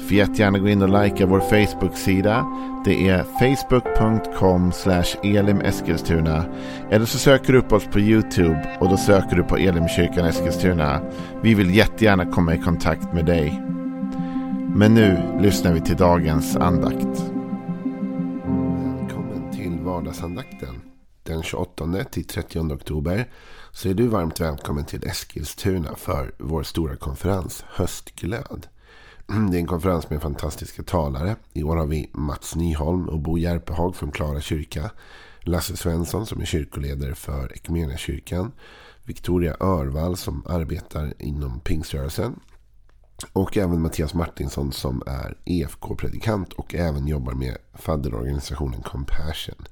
Får jättegärna gå in och likea vår Facebook-sida. Det är facebook.com elimeskilstuna. Eller så söker du upp oss på YouTube och då söker du på Elimkyrkan Eskilstuna. Vi vill jättegärna komma i kontakt med dig. Men nu lyssnar vi till dagens andakt. Välkommen till vardagsandakten. Den 28 till 30 oktober så är du varmt välkommen till Eskilstuna för vår stora konferens Höstglöd. Det är en konferens med fantastiska talare. I år har vi Mats Nyholm och Bo Järpehag från Klara kyrka. Lasse Svensson som är kyrkoledare för Equmeniakyrkan. Victoria Örvall som arbetar inom pingströrelsen. Och även Mattias Martinsson som är EFK-predikant och även jobbar med fadderorganisationen Compassion.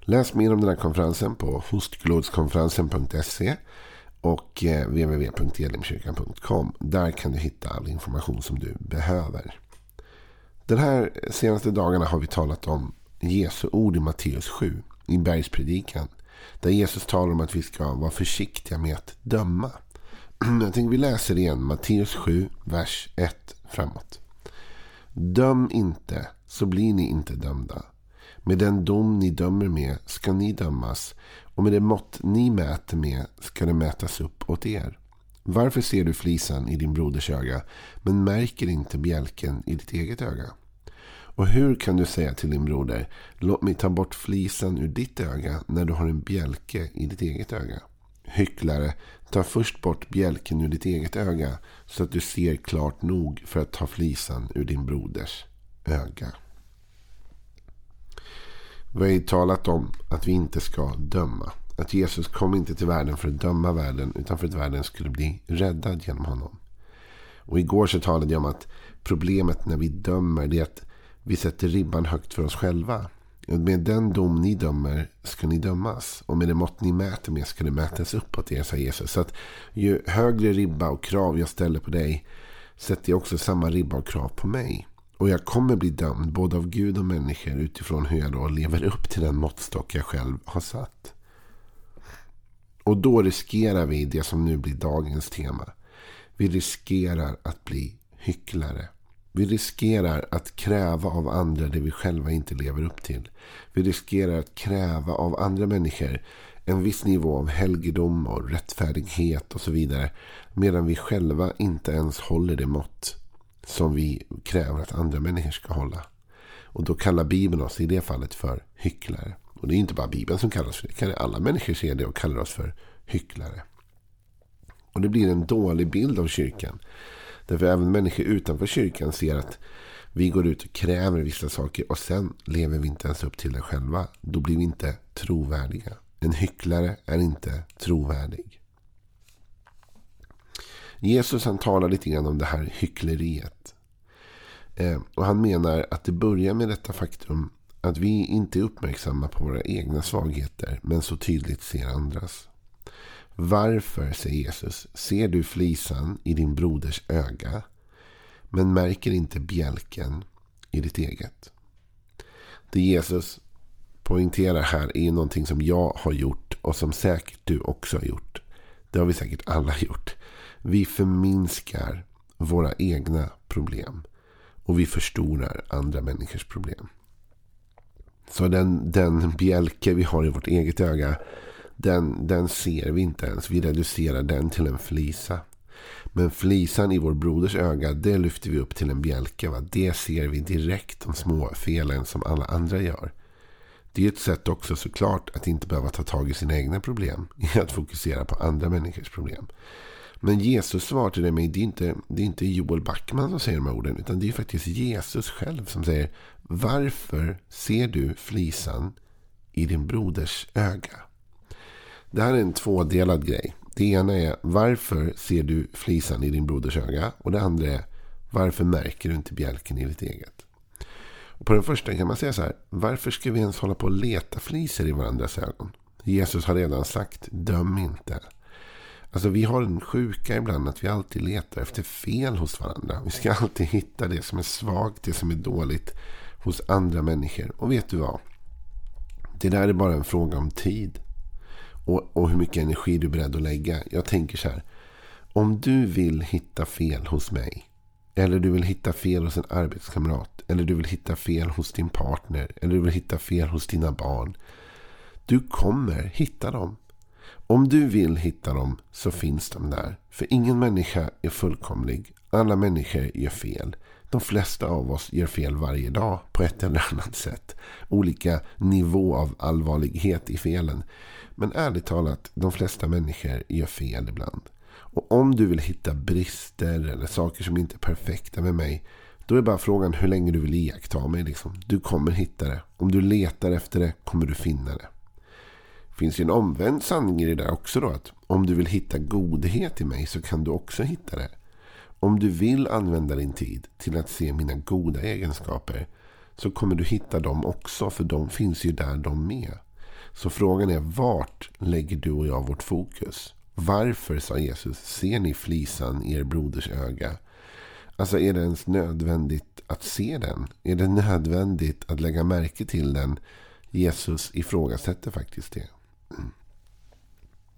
Läs mer om den här konferensen på hostglodskonferensen.se och eh, www.elimkyrkan.com. Där kan du hitta all information som du behöver. Den här senaste dagarna har vi talat om Jesu ord i Matteus 7 i bergspredikan. Där Jesus talar om att vi ska vara försiktiga med att döma. Jag tänker vi läser igen Matteus 7, vers 1 framåt. Döm inte, så blir ni inte dömda. Med den dom ni dömer med ska ni dömas och med det mått ni mäter med ska det mätas upp åt er. Varför ser du flisan i din broders öga men märker inte bjälken i ditt eget öga? Och hur kan du säga till din broder låt mig ta bort flisan ur ditt öga när du har en bjälke i ditt eget öga? Hycklare, ta först bort bjälken ur ditt eget öga så att du ser klart nog för att ta flisan ur din broders öga. Vi har ju talat om att vi inte ska döma. Att Jesus kom inte till världen för att döma världen utan för att världen skulle bli räddad genom honom. Och igår så talade jag om att problemet när vi dömer är att vi sätter ribban högt för oss själva. Med den dom ni dömer ska ni dömas. Och med det mått ni mäter med ska det mätas uppåt er, sa Jesus. Så att ju högre ribba och krav jag ställer på dig sätter jag också samma ribba och krav på mig. Och jag kommer bli dömd både av Gud och människor utifrån hur jag då lever upp till den måttstock jag själv har satt. Och då riskerar vi det som nu blir dagens tema. Vi riskerar att bli hycklare. Vi riskerar att kräva av andra det vi själva inte lever upp till. Vi riskerar att kräva av andra människor en viss nivå av helgedom och rättfärdighet och så vidare. Medan vi själva inte ens håller det mått som vi kräver att andra människor ska hålla. Och då kallar Bibeln oss i det fallet för hycklare. Och det är inte bara Bibeln som kallar oss för det. Alla människor ser det och kallar oss för hycklare. Och det blir en dålig bild av kyrkan. Därför även människor utanför kyrkan ser att vi går ut och kräver vissa saker och sen lever vi inte ens upp till det själva. Då blir vi inte trovärdiga. En hycklare är inte trovärdig. Jesus han talar lite grann om det här hyckleriet. Eh, och han menar att det börjar med detta faktum att vi inte är uppmärksamma på våra egna svagheter men så tydligt ser andras. Varför, säger Jesus, ser du flisan i din broders öga men märker inte bjälken i ditt eget? Det Jesus poängterar här är någonting som jag har gjort och som säkert du också har gjort. Det har vi säkert alla gjort. Vi förminskar våra egna problem. Och vi förstorar andra människors problem. Så den, den bjälke vi har i vårt eget öga. Den, den ser vi inte ens. Vi reducerar den till en flisa. Men flisan i vår broders öga. Det lyfter vi upp till en bjälke. Va? Det ser vi direkt. De små felen som alla andra gör. Det är ett sätt också såklart att inte behöva ta tag i sina egna problem. I att fokusera på andra människors problem. Men Jesus svar till mig, det är inte, det är inte Joel Backman som säger de här orden. Utan det är faktiskt Jesus själv som säger Varför ser du flisan i din broders öga? Det här är en tvådelad grej. Det ena är varför ser du flisan i din broders öga? Och det andra är varför märker du inte bjälken i ditt eget? Och på den första kan man säga så här. Varför ska vi ens hålla på och leta flisor i varandras ögon? Jesus har redan sagt döm inte. Alltså vi har en sjuka ibland att vi alltid letar efter fel hos varandra. Vi ska alltid hitta det som är svagt, det som är dåligt hos andra människor. Och vet du vad? Det där är bara en fråga om tid. Och, och hur mycket energi du är beredd att lägga. Jag tänker så här. Om du vill hitta fel hos mig. Eller du vill hitta fel hos en arbetskamrat. Eller du vill hitta fel hos din partner. Eller du vill hitta fel hos dina barn. Du kommer hitta dem. Om du vill hitta dem så finns de där. För ingen människa är fullkomlig. Alla människor gör fel. De flesta av oss gör fel varje dag på ett eller annat sätt. Olika nivå av allvarlighet i felen. Men ärligt talat, de flesta människor gör fel ibland. Och om du vill hitta brister eller saker som inte är perfekta med mig. Då är bara frågan hur länge du vill iaktta mig. Liksom. Du kommer hitta det. Om du letar efter det kommer du finna det. Det finns ju en omvänd sanning i det där också då. Att om du vill hitta godhet i mig så kan du också hitta det. Om du vill använda din tid till att se mina goda egenskaper så kommer du hitta dem också. För de finns ju där de med. Så frågan är vart lägger du och jag vårt fokus? Varför, sa Jesus, ser ni flisan i er broders öga? Alltså är det ens nödvändigt att se den? Är det nödvändigt att lägga märke till den? Jesus ifrågasätter faktiskt det.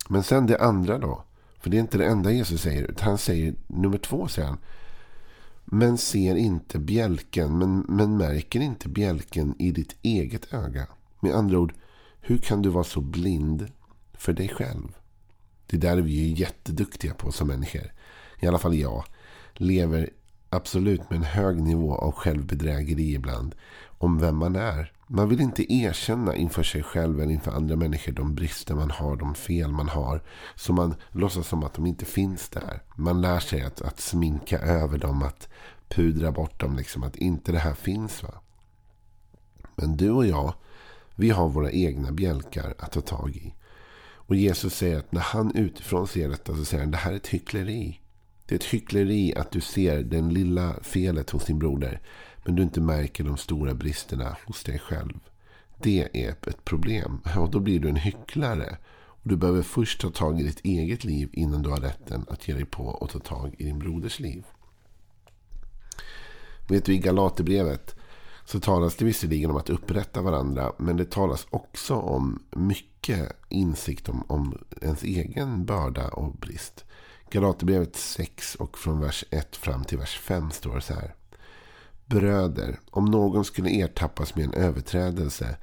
Men sen det andra då. För det är inte det enda Jesus säger. Han säger, nummer två säger han. Men ser inte bjälken, men, men märker inte bjälken i ditt eget öga. Med andra ord, hur kan du vara så blind för dig själv? Det där är vi ju jätteduktiga på som människor. I alla fall jag. Lever absolut med en hög nivå av självbedrägeri ibland. Om vem man är. Man vill inte erkänna inför sig själv eller inför andra människor de brister man har, de fel man har. Så man låtsas som att de inte finns där. Man lär sig att, att sminka över dem, att pudra bort dem, liksom, att inte det här finns. va. Men du och jag, vi har våra egna bjälkar att ta tag i. Och Jesus säger att när han utifrån ser detta så säger han det här är ett hyckleri. Det är ett hyckleri att du ser den lilla felet hos din broder. Men du inte märker de stora bristerna hos dig själv. Det är ett problem. Och då blir du en hycklare. Och du behöver först ta tag i ditt eget liv innan du har rätten att ge dig på och ta tag i din broders liv. Vet du, i Galaterbrevet så talas det visserligen om att upprätta varandra. Men det talas också om mycket insikt om, om ens egen börda och brist. Galaterbrevet 6 och från vers 1 fram till vers 5 står det så här. Bröder, om någon skulle ertappas med en överträdelse,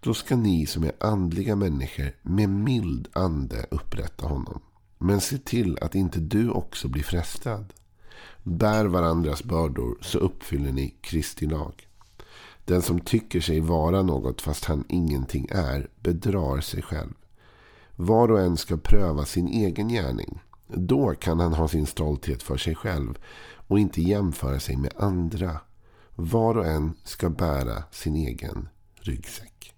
då ska ni som är andliga människor med mild ande upprätta honom. Men se till att inte du också blir frestad. Bär varandras bördor så uppfyller ni Kristi lag. Den som tycker sig vara något fast han ingenting är bedrar sig själv. Var och en ska pröva sin egen gärning. Då kan han ha sin stolthet för sig själv och inte jämföra sig med andra. Var och en ska bära sin egen ryggsäck.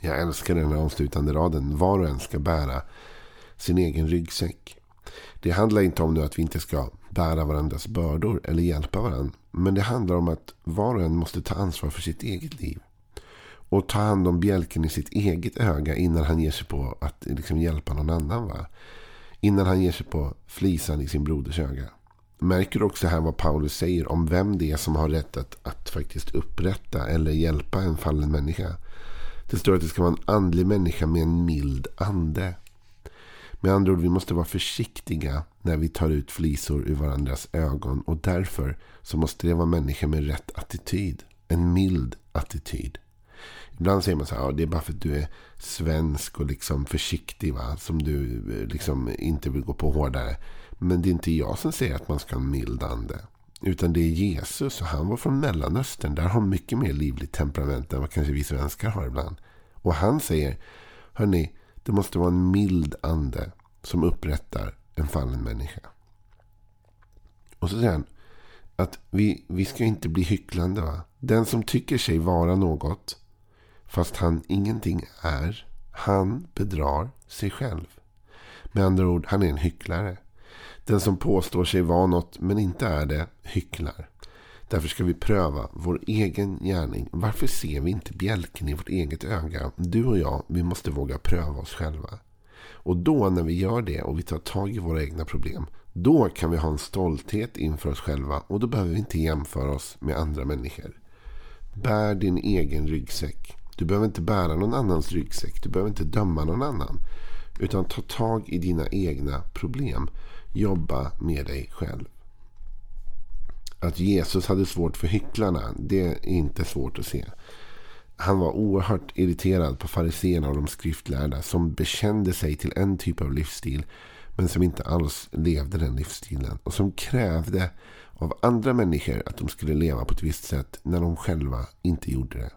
Jag älskar den här avslutande raden. Var och en ska bära sin egen ryggsäck. Det handlar inte om nu att vi inte ska bära varandras bördor eller hjälpa varandra. Men det handlar om att var och en måste ta ansvar för sitt eget liv. Och ta hand om bjälken i sitt eget öga innan han ger sig på att liksom hjälpa någon annan. Va? Innan han ger sig på flisan i sin broders öga. Märker du också här vad Paulus säger om vem det är som har rätt att, att faktiskt upprätta eller hjälpa en fallen människa. Det står att det ska vara en andlig människa med en mild ande. Med andra ord, vi måste vara försiktiga när vi tar ut flisor ur varandras ögon. Och därför så måste det vara människor med rätt attityd. En mild attityd. Ibland säger man så här, ja, det är bara för att du är svensk och liksom försiktig. Va? Som du eh, liksom inte vill gå på hårdare. Men det är inte jag som säger att man ska ha en mild ande. Utan det är Jesus och han var från Mellanöstern. Där har mycket mer livligt temperament än vad kanske vi svenskar har ibland. Och han säger, hörni, det måste vara en mild ande som upprättar en fallen människa. Och så säger han att vi, vi ska inte bli hycklande. Va? Den som tycker sig vara något fast han ingenting är, han bedrar sig själv. Med andra ord, han är en hycklare. Den som påstår sig vara något men inte är det, hycklar. Därför ska vi pröva vår egen gärning. Varför ser vi inte bjälken i vårt eget öga? Du och jag, vi måste våga pröva oss själva. Och då när vi gör det och vi tar tag i våra egna problem. Då kan vi ha en stolthet inför oss själva och då behöver vi inte jämföra oss med andra människor. Bär din egen ryggsäck. Du behöver inte bära någon annans ryggsäck. Du behöver inte döma någon annan. Utan ta tag i dina egna problem. Jobba med dig själv. Att Jesus hade svårt för hycklarna, det är inte svårt att se. Han var oerhört irriterad på fariséerna och de skriftlärda som bekände sig till en typ av livsstil men som inte alls levde den livsstilen. Och som krävde av andra människor att de skulle leva på ett visst sätt när de själva inte gjorde det.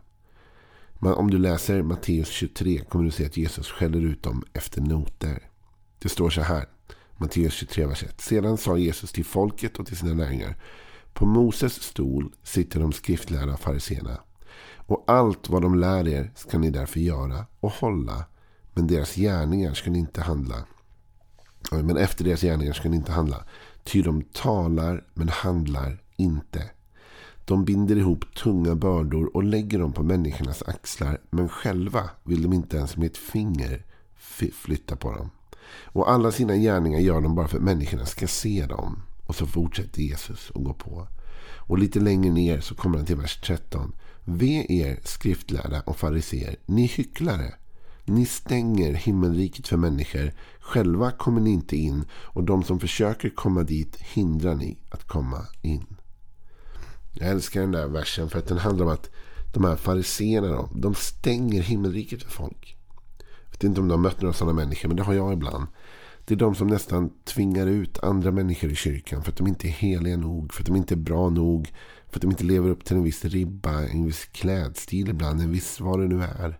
Men om du läser Matteus 23 kommer du se att Jesus skäller ut dem efter noter. Det står så här. Matteus 23, vers 1. Sedan sa Jesus till folket och till sina lärjungar. På Moses stol sitter de skriftlärda fariséerna. Och allt vad de lär er ska ni därför göra och hålla. Men deras gärningar ska ni inte handla. Men efter deras gärningar ska ni inte handla. Ty de talar men handlar inte. De binder ihop tunga bördor och lägger dem på människornas axlar. Men själva vill de inte ens med ett finger flytta på dem. Och alla sina gärningar gör de bara för att människorna ska se dem. Och så fortsätter Jesus och går på. Och lite längre ner så kommer han till vers 13. Ve er skriftlärda och fariseer, ni hycklare. Ni stänger himmelriket för människor. Själva kommer ni inte in och de som försöker komma dit hindrar ni att komma in. Jag älskar den där versen för att den handlar om att de här fariséerna de stänger himmelriket för folk. Jag vet inte om du har mött några sådana människor men det har jag ibland. Det är de som nästan tvingar ut andra människor i kyrkan för att de inte är heliga nog, för att de inte är bra nog, för att de inte lever upp till en viss ribba, en viss klädstil ibland, en viss vad det nu är.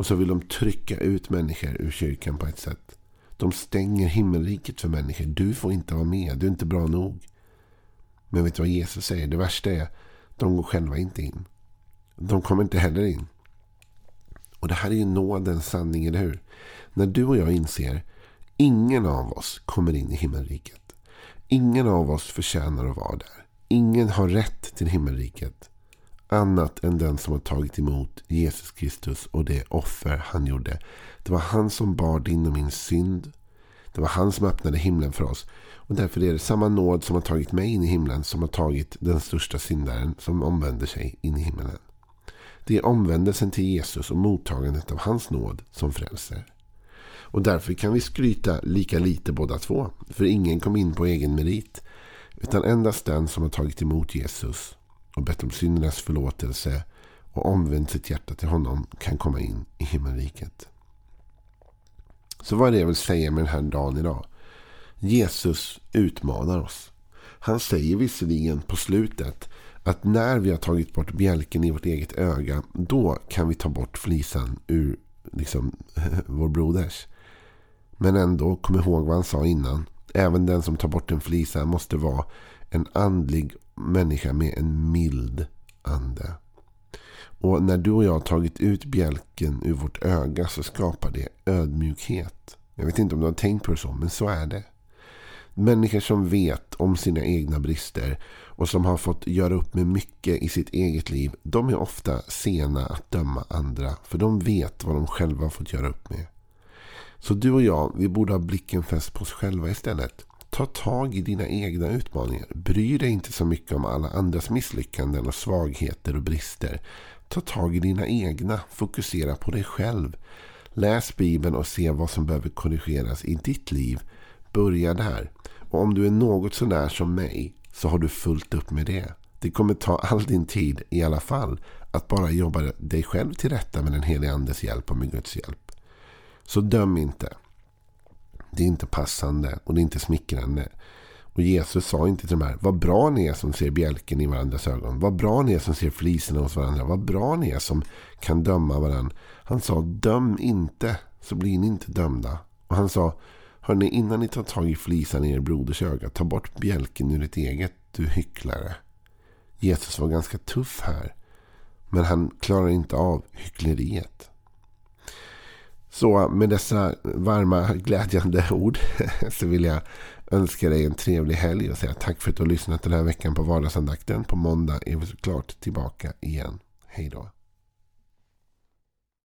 Och så vill de trycka ut människor ur kyrkan på ett sätt. De stänger himmelriket för människor. Du får inte vara med, du är inte bra nog. Men vet du vad Jesus säger? Det värsta är, de går själva inte in. De kommer inte heller in. Och det här är ju nådens sanning, eller hur? När du och jag inser Ingen av oss kommer in i himmelriket. Ingen av oss förtjänar att vara där. Ingen har rätt till himmelriket. Annat än den som har tagit emot Jesus Kristus och det offer han gjorde. Det var han som bar din och min synd. Det var han som öppnade himlen för oss. Och därför är det samma nåd som har tagit mig in i himlen som har tagit den största syndaren som omvänder sig in i himlen. Det är omvändelsen till Jesus och mottagandet av hans nåd som frälser. Och därför kan vi skryta lika lite båda två. För ingen kom in på egen merit. Utan endast den som har tagit emot Jesus och bett om syndernas förlåtelse och omvänt sitt hjärta till honom kan komma in i himmelriket. Så vad är det jag vill säga med den här dagen idag? Jesus utmanar oss. Han säger visserligen på slutet att när vi har tagit bort bjälken i vårt eget öga, då kan vi ta bort flisan ur liksom, vår broders. Men ändå, kom ihåg vad han sa innan. Även den som tar bort en flisa måste vara en andlig människa med en mild ande. Och när du och jag har tagit ut bjälken ur vårt öga så skapar det ödmjukhet. Jag vet inte om du har tänkt på det så, men så är det. Människor som vet om sina egna brister och som har fått göra upp med mycket i sitt eget liv. De är ofta sena att döma andra. För de vet vad de själva har fått göra upp med. Så du och jag, vi borde ha blicken fäst på oss själva istället. Ta tag i dina egna utmaningar. Bry dig inte så mycket om alla andras misslyckanden och svagheter och brister. Ta tag i dina egna. Fokusera på dig själv. Läs Bibeln och se vad som behöver korrigeras i ditt liv. Börja där. Och om du är något sådär som mig så har du fullt upp med det. Det kommer ta all din tid i alla fall att bara jobba dig själv till rätta med den helige andes hjälp och med Guds hjälp. Så döm inte. Det är inte passande och det är inte smickrande. Och Jesus sa inte till de här, vad bra ni är som ser bjälken i varandras ögon. Vad bra ni är som ser fliserna hos varandra. Vad bra ni är som kan döma varandra. Han sa, döm inte så blir ni inte dömda. Och han sa, hörni innan ni tar tag i flisan i er broders öga, ta bort bjälken ur ditt eget, du hycklare. Jesus var ganska tuff här. Men han klarar inte av hyckleriet. Så med dessa varma glädjande ord så vill jag önska dig en trevlig helg och säga tack för att du har lyssnat den här veckan på vardagsandakten. På måndag är vi såklart tillbaka igen. Hej då.